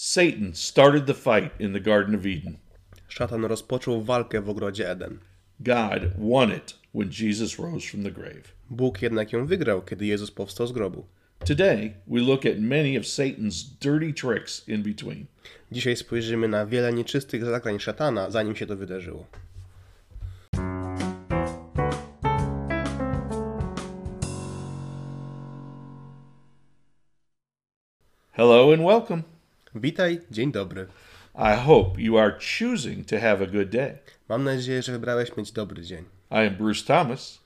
Satan started the fight in the Garden of Eden. Szatan rozpoczął walkę w ogrodzie Eden. God won it when Jesus rose from the grave. Bóg jednak ją wygrał, kiedy Jezus powstał z grobu. Today, we look at many of Satan's dirty tricks in between. Dzisiaj spojrzymy na wiele nieczystych zagrań szatana, zanim się to wydarzyło. Hello and welcome. Witaj, dzień dobry. I hope you are choosing to have a good day. Mam nadzieję, że wybrałeś mieć dobry dzień. I am Bruce Thomas.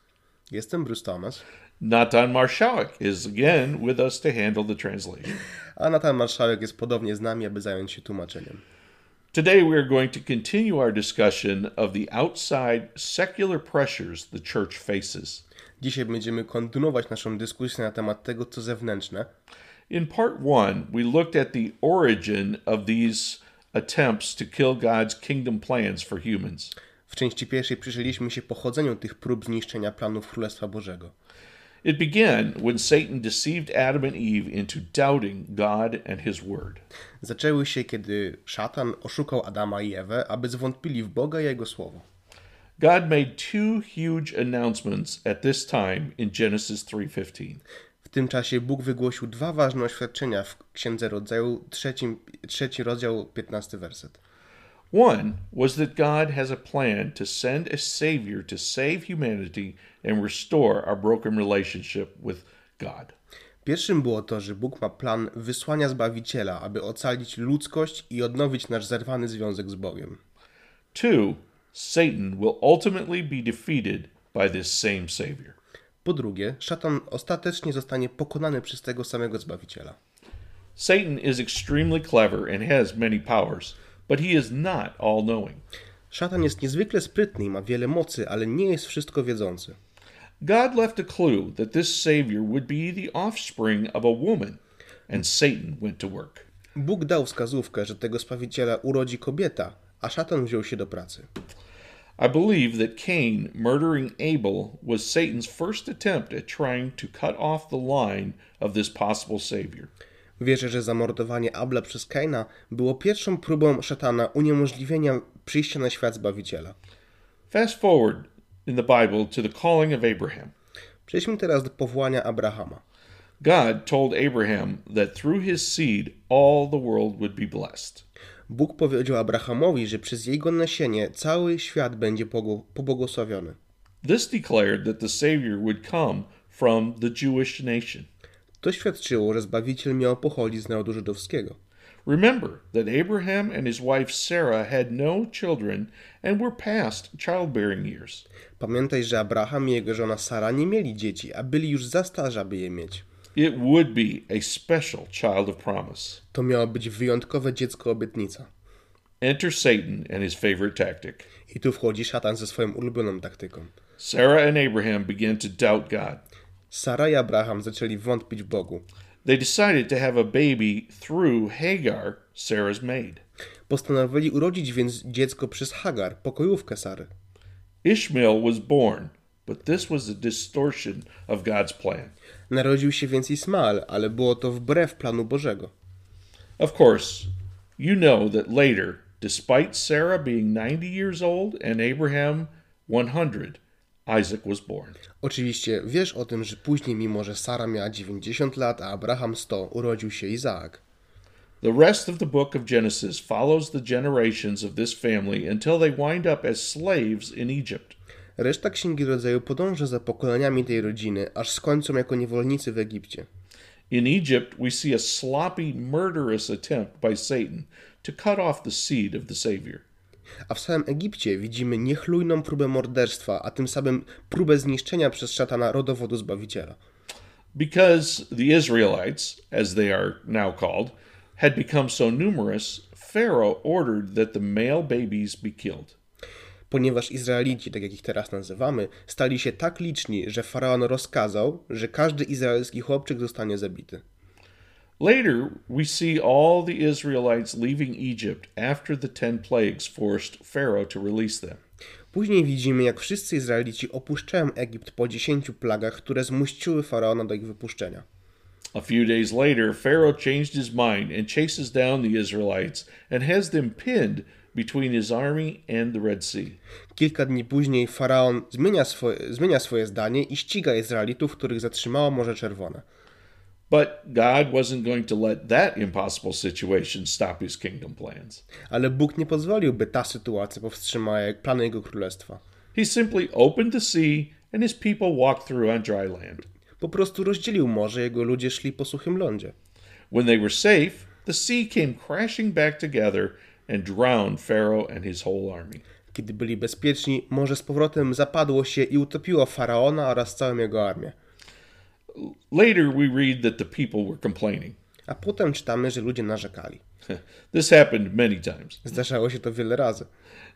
Jestem Bruce Thomas, Natan Marshalik is again with us to handle the translation. a Natan Marszałek jest podobnie z nami, aby zająć się tłumaczeniem. Today, we are going to continue our discussion of the outside secular pressures the church faces. Dzisiaj będziemy kontynuować naszą dyskusję na temat tego, co zewnętrzne. In part one, we looked at the origin of these attempts to kill God's kingdom plans for humans. W części pierwszej przyjrzeliśmy się pochodzeniu tych prób zniszczenia planów Królestwa Bożego. It began when Satan deceived Adam and Eve into doubting God and His Word. Zaczęły się, kiedy szatan oszukał Adama i Ewę, aby zwątpili w Boga i Jego Słowo. God made two huge announcements at this time in Genesis 3:15. W tym czasie Bóg wygłosił dwa ważne oświadczenia w Księdze Rodzaju, trzecim, trzeci rozdział, 15 werset. One was that God has a plan to send a savior to save humanity and restore our broken relationship with God. Pierwszym było to, że Bóg ma plan wysłania Zbawiciela, aby ocalić ludzkość i odnowić nasz zerwany związek z Bogiem. Two, Satan will ultimately be defeated by this same savior. Po drugie, szatan ostatecznie zostanie pokonany przez tego samego Zbawiciela. Satan is extremely clever and has many powers, but he is not all knowing. Szatan jest niezwykle sprytny i ma wiele mocy, ale nie jest wszystko wiedzący. God left a clue that this Savior would be the offspring of a woman, and Satan went to work. Bóg dał wskazówkę, że tego Zbawiciela urodzi kobieta, a szatan wziął się do pracy. I believe that Cain murdering Abel was Satan's first attempt at trying to cut off the line of this possible Savior. Wierzę, że zamordowanie Abla przez Kaina było pierwszą próbą szatana uniemożliwienia przyjścia na świat Zbawiciela. Fast forward in the Bible to the calling of Abraham. Przejdźmy teraz do powołania Abrahama. God told Abraham that through his seed all the world would be blessed. Bóg powiedział Abrahamowi, że przez jego nasienie cały świat będzie pobłogosławiony. This declared that the Savior would come from the Jewish nation. To świadczyło, że Zbawiciel miał pochodzić z narodu żydowskiego. Remember that Abraham and his wife Sarah had no children and were past childbearing years. Pamiętaj, że Abraham i jego żona Sara nie mieli dzieci, a byli już za starzy, aby je mieć. It would be a special child of promise. To miało być wyjątkowe dziecko obietnica. Enter Satan and his favorite tactic. I tu wchodzi szatan ze swoją ulubioną taktyką. Sarah and Abraham began to doubt God. Sara i Abraham zaczęli wątpić w Bogu. They decided to have a baby through Hagar, Sarah's maid. Postanowili urodzić więc dziecko przez Hagar, pokojówkę Sary. Ishmael was born, but this was a distortion of God's plan. Narodził się więc Ismael, ale było to wbrew planu Bożego. Of course, you know that later, despite Sarah being 90 years old and Abraham 100, Isaac was born. Oczywiście wiesz o tym, że później, mimo że Sara miała 90 lat, a Abraham 100, urodził się Izaak. The rest of the book of Genesis follows the generations of this family until they wind up as slaves in Egypt. Reszta Księgi Rodzaju podąża za pokoleniami tej rodziny, aż skończą jako niewolnicy w Egipcie. In Egypt, we see a sloppy, murderous attempt by Satan to cut off the seed of the Savior. A w samym Egipcie widzimy niechlujną próbę morderstwa, a tym samym próbę zniszczenia przez szatana rodowodu Zbawiciela. Because the Israelites, as they are now called, had become so numerous, Pharaoh ordered that the male babies be killed. Ponieważ Izraelici, tak jak ich teraz nazywamy, stali się tak liczni, że faraon rozkazał, że każdy izraelski chłopczyk zostanie zabity. Later, we see all the Israelites leaving Egypt after the ten plagues forced Pharaoh to release them. Później widzimy, jak wszyscy Izraelici opuszczają Egipt po dziesięciu plagach, które zmuściły faraona do ich wypuszczenia. A few days later, Pharaoh changed his mind and chases down the Israelites and has them pinned between his army and the Red Sea. Kilka dni później faraon zmienia swoje, zmienia swoje zdanie i ściga Izraelitów, których zatrzymało Morze Czerwone. But God wasn't going to let that impossible situation stop his kingdom plans. Ale Bóg nie pozwolił, by ta sytuacja powstrzymała plany Jego Królestwa. He simply opened the sea and his people walked through on dry land. Po prostu rozdzielił morze, jego ludzie szli po suchym lądzie. When they were safe, the sea came crashing back together and drowned Pharaoh and his whole army. Kiedy byli bezpieczni, morze z powrotem zapadło się i utopiło faraona oraz całą jego armię. Later, we read that the people were complaining. A potem czytamy, że ludzie narzekali. This happened many times. Zdarzało się to wiele razy.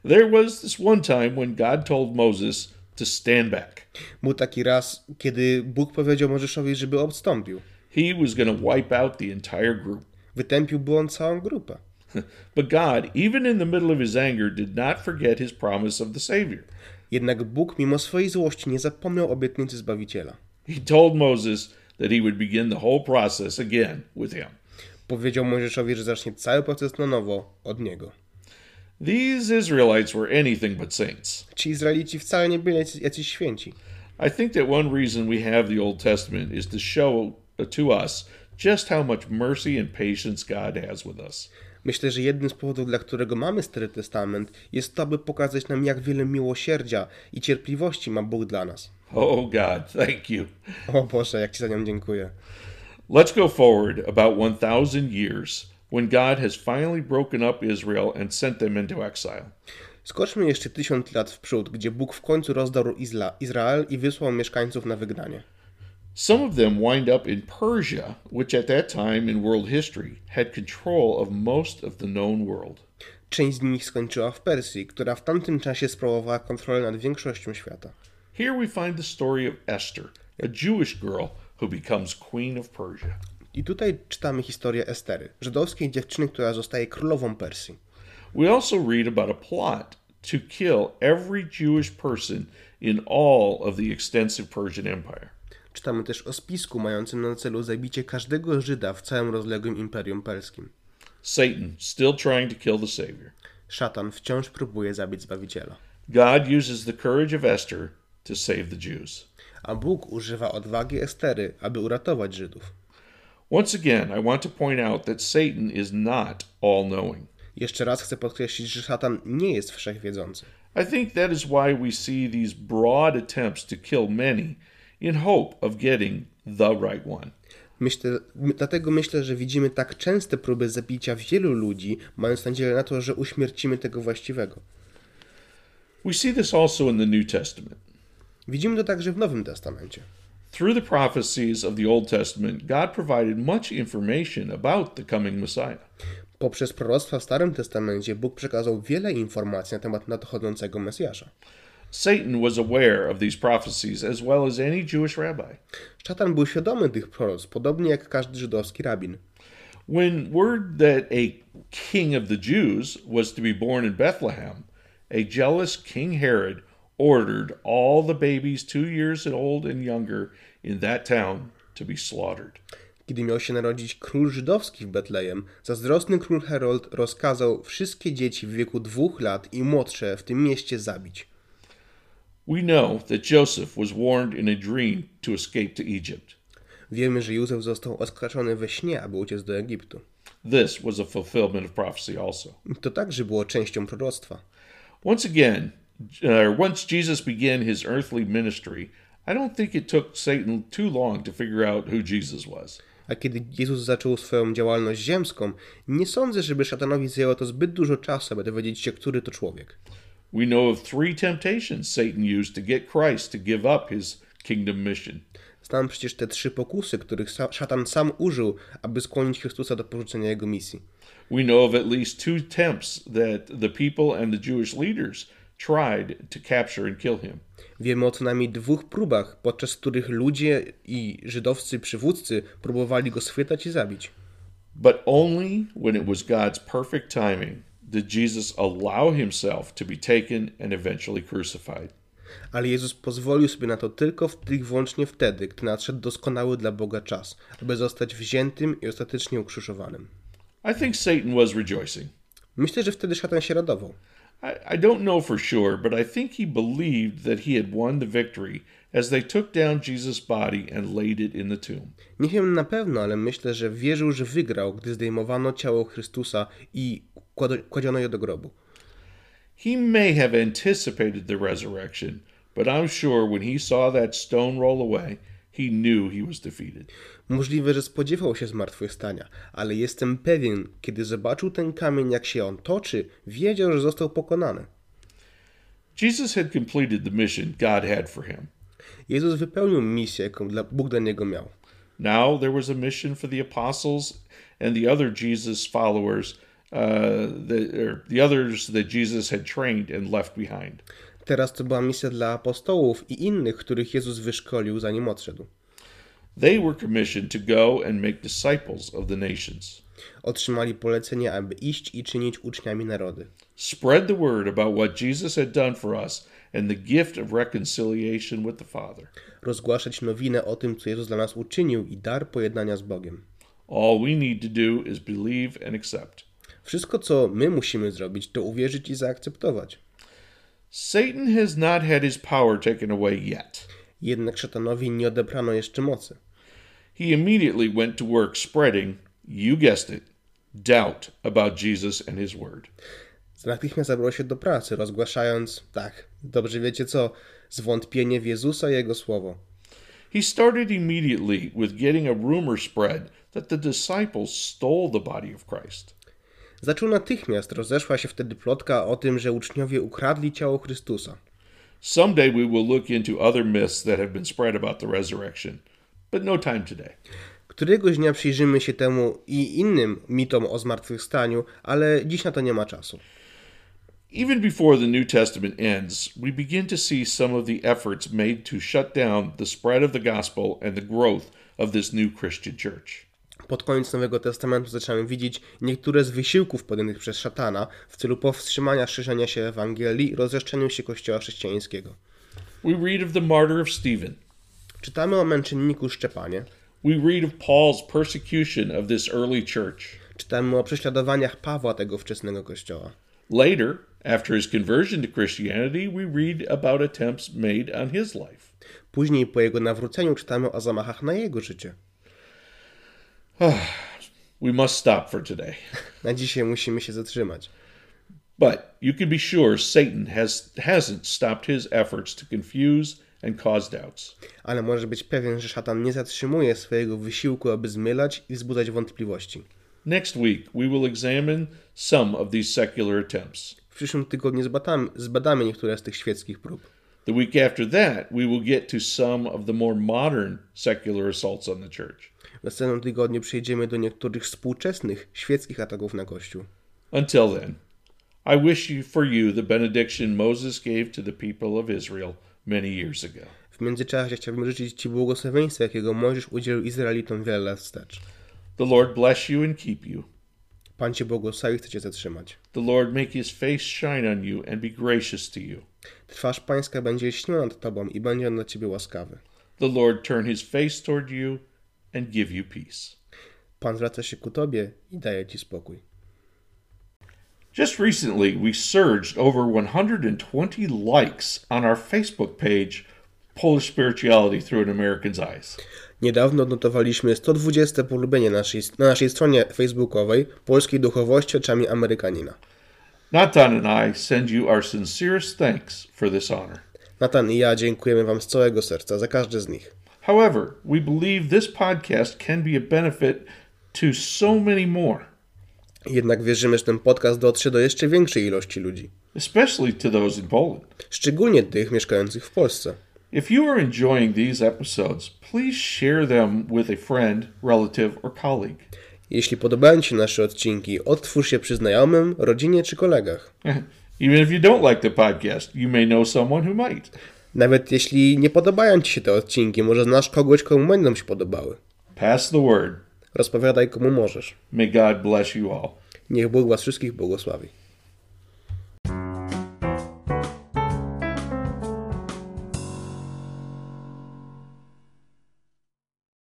There was this one time when God told Moses to stand back. Był taki raz, kiedy Bóg powiedział Mojżeszowi, żeby odstąpił. He was going to wipe out the entire group. Wytępiłby on całą grupę. But God, even in the middle of his anger, did not forget his promise of the Savior. Jednak Bóg, mimo swojej złości, nie zapomniał obietnicy Zbawiciela. He told Moses that he would begin the whole process again with him. Powiedział Mojżeszowi, że zacznie cały proces na nowo od niego. These Israelites were anything but saints. Ci Izraelici wcale nie byli jacyś, święci. I think that one reason we have the Old Testament is to show to us just how much mercy and patience God has with us. Myślę, że jednym z powodów, dla którego mamy Stary Testament, jest to, aby pokazać nam, jak wiele miłosierdzia i cierpliwości ma Bóg dla nas. Oh God, thank you. O Boże, jak Ci za nią dziękuję. Let's go forward about 1000 years when God has finally broken up Israel and sent them into exile. Skoczmy jeszcze tysiąc lat w przód, gdzie Bóg w końcu rozdarł Izla, Izrael i wysłał mieszkańców na wygnanie. Some of them wind up in Persia, which at that time in world history had control of most of the known world. Część z nich skończyła w Persji, która w tamtym czasie sprawowała kontrolę nad większością świata. Here we find the story of Esther, a Jewish girl who becomes queen of Persia. I tutaj czytamy historię Estery, żydowskiej dziewczyny, która zostaje królową Persji. We also read about a plot to kill every Jewish person in all of the extensive Persian Empire. Czytamy też o spisku mającym na celu zabicie każdego Żyda w całym rozległym imperium perskim. Satan still trying to kill the Savior. Szatan wciąż próbuje zabić Zbawiciela. God uses the courage of Esther to save the Jews. A Bóg używa odwagi Estery, aby uratować Żydów. Once again, I want to point out that Satan is not all knowing. Jeszcze raz chcę podkreślić, że szatan nie jest wszechwiedzący. I think that is why we see these broad attempts to kill many in hope of getting the right one. Myślę, my- dlatego myślę, że widzimy tak częste próby zabicia wielu ludzi, mając nadzieję na to, że uśmiercimy tego właściwego. We see this also in the New Testament. Widzimy to także w Nowym Testamencie. Through the prophecies of the Old Testament, God provided much information about the coming Messiah. Poprzez proroctwa w Starym Testamencie Bóg przekazał wiele informacji na temat nadchodzącego Mesjasza. Satan was aware of these prophecies as well as any Jewish rabbi. Szatan był świadomy tych proroctw, podobnie jak każdy żydowski rabin. When word that a king of the Jews was to be born in Bethlehem, a jealous King Herod ordered all the babies two years old and younger in that town to be slaughtered. Kiedy miał się narodzić król żydowski w Betlejem, zazdrosny król Herold rozkazał wszystkie dzieci w wieku dwóch lat i młodsze w tym mieście zabić. We know that Joseph was warned in a dream to escape to Egypt. Wiemy, że Józef został oskarżony we śnie, aby uciec do Egiptu. This was a fulfillment of prophecy also. To także było częścią proroctwa. Once again, uh, once Jesus began his earthly ministry, I don't think it took Satan too long to figure out who Jesus was. A kiedy Jezus zaczął swoją działalność ziemską, nie sądzę, żeby szatanowi zajęło to zbyt dużo czasu, aby dowiedzieć się, który to człowiek. We know of three temptations Satan used to get Christ to give up his kingdom mission. Znam przecież te trzy pokusy, których szatan sam użył, aby skłonić Chrystusa do porzucenia jego misji. We know of at least two attempts that the people and the Jewish leaders tried to capture and kill him. Wiemy o co najmniej dwóch próbach, podczas których ludzie i żydowscy przywódcy próbowali go schwytać i zabić. But only when it was God's perfect timing did Jesus allow himself to be taken and eventually crucified. Ale Jezus pozwolił sobie na to tylko w, tylko wyłącznie wtedy, gdy nadszedł doskonały dla Boga czas, aby zostać wziętym i ostatecznie ukrzyżowanym. I think Satan was rejoicing. Myślę, że wtedy szatan się radował. I, I don't know for sure, but I think he believed that he had won the victory as they took down Jesus' body and laid it in the tomb. Nie wiem na pewno, ale myślę, że wierzył, że wygrał, gdy zdejmowano ciało Chrystusa i kładziono je do grobu. He may have anticipated the resurrection, but I'm sure when he saw that stone roll away, he knew he was defeated. Możliwe, że spodziewał się zmartwychwstania, ale jestem pewien, kiedy zobaczył ten kamień, jak się on toczy, wiedział, że został pokonany. Jesus had completed the mission God had for him. Jezus wypełnił misję, jaką dla, Bóg dla niego miał. Now there was a mission for the apostles and the other Jesus followers, the, or the others that Jesus had trained and left behind. Teraz to była misja dla apostołów i innych, których Jezus wyszkolił, zanim odszedł. They were commissioned to go and make disciples of the nations. Otrzymali polecenie, aby iść i czynić uczniami narody. Spread the word about what Jesus had done for us and the gift of reconciliation with the Father. Rozgłaszać nowinę o tym, co Jezus dla nas uczynił i dar pojednania z Bogiem. All we need to do is believe and accept. Wszystko, co my musimy zrobić, to uwierzyć i zaakceptować. Satan has not had his power taken away yet. Jednak szatanowi nie odebrano jeszcze mocy. He immediately went to work spreading, you guessed it, doubt about Jesus and his word. Natychmiast zabrał się do pracy, rozgłaszając, tak, dobrze wiecie co, zwątpienie w Jezusa i Jego słowo. He started immediately with getting a rumor spread that the disciples stole the body of Christ. Zaczął natychmiast, rozeszła się wtedy plotka o tym, że uczniowie ukradli ciało Chrystusa. Someday we will look into other myths that have been spread about the resurrection, but no time today. Któregoś dnia przyjrzymy się temu i innym mitom o zmartwychwstaniu, ale dziś na to nie ma czasu. Even before the New Testament ends, we begin to see some of the efforts made to shut down the spread of the gospel and the growth of this new Christian church. Pod koniec Nowego Testamentu zaczynamy widzieć niektóre z wysiłków podjętych przez szatana w celu powstrzymania szerzenia się Ewangelii i rozrzeszczeniu się Kościoła chrześcijańskiego. We read of the martyr of Stephen. Czytamy o męczenniku Szczepanie, We read of Paul's persecution of this early church. czytamy o prześladowaniach Pawła tego wczesnego Kościoła. Later, after his conversion to Christianity, we read about attempts made on his life. Później po jego nawróceniu czytamy o zamachach na jego życie. We must stop for today. Na dzisiaj musimy się zatrzymać. But you can be sure Satan has hasn't stopped his efforts to confuse and cause doubts. Ale możesz być pewien, że szatan nie zatrzymuje swojego wysiłku, aby zmylać i wzbudzać wątpliwości. Next week, we will examine some of these secular attempts. W przyszłym tygodniu zbadamy, zbadamy niektóre z tych świeckich prób. The week after that, we will get to some of the more modern secular assaults on the church. W następnym tygodniu przejdziemy do niektórych współczesnych świeckich ataków na Kościół. Until then, I wish you for you the benediction Moses gave to the people of Israel many years ago. W międzyczasie chciałbym życzyć Ci błogosławieństwa, jakiego Mojżesz udzielił Izraelitom wiele lat wstecz. The Lord bless you and keep you. Pan Cię błogosławi, chce Cię zatrzymać. The Lord make his face shine on you and be gracious to you. Twarz Pańska będzie śniła nad Tobą i będzie on dla Ciebie łaskawy. The Lord turn his face toward you and give you peace. Pan zwraca się ku Tobie i daje Ci spokój. Just recently, we surged over 120 likes on our Facebook page, Polish Spirituality Through an American's Eyes. Niedawno odnotowaliśmy 120 polubienie naszej, na naszej stronie facebookowej Polskiej Duchowości oczami Amerykanina. Natan and I send you our sincerest thanks for this honor. Natan i ja dziękujemy Wam z całego serca za każdy z nich. However, we believe this podcast can be a benefit to so many more, Jednak wierzymy, że ten podcast dotrze do jeszcze większej ilości ludzi, especially to those in Poland. szczególnie tych mieszkających w Polsce. If you are enjoying these episodes, please share them with a friend, relative, or colleague. Jeśli podobają Ci nasze odcinki, odtwórz je przy znajomym, rodzinie czy kolegach. Even if you don't like the podcast, you may know someone who might. Nawet jeśli nie podobają Ci się te odcinki, może znasz kogoś, komu będą się podobały. Pass the word. Rozpowiadaj komu możesz. May God bless you all. Niech Bóg Was wszystkich błogosławi.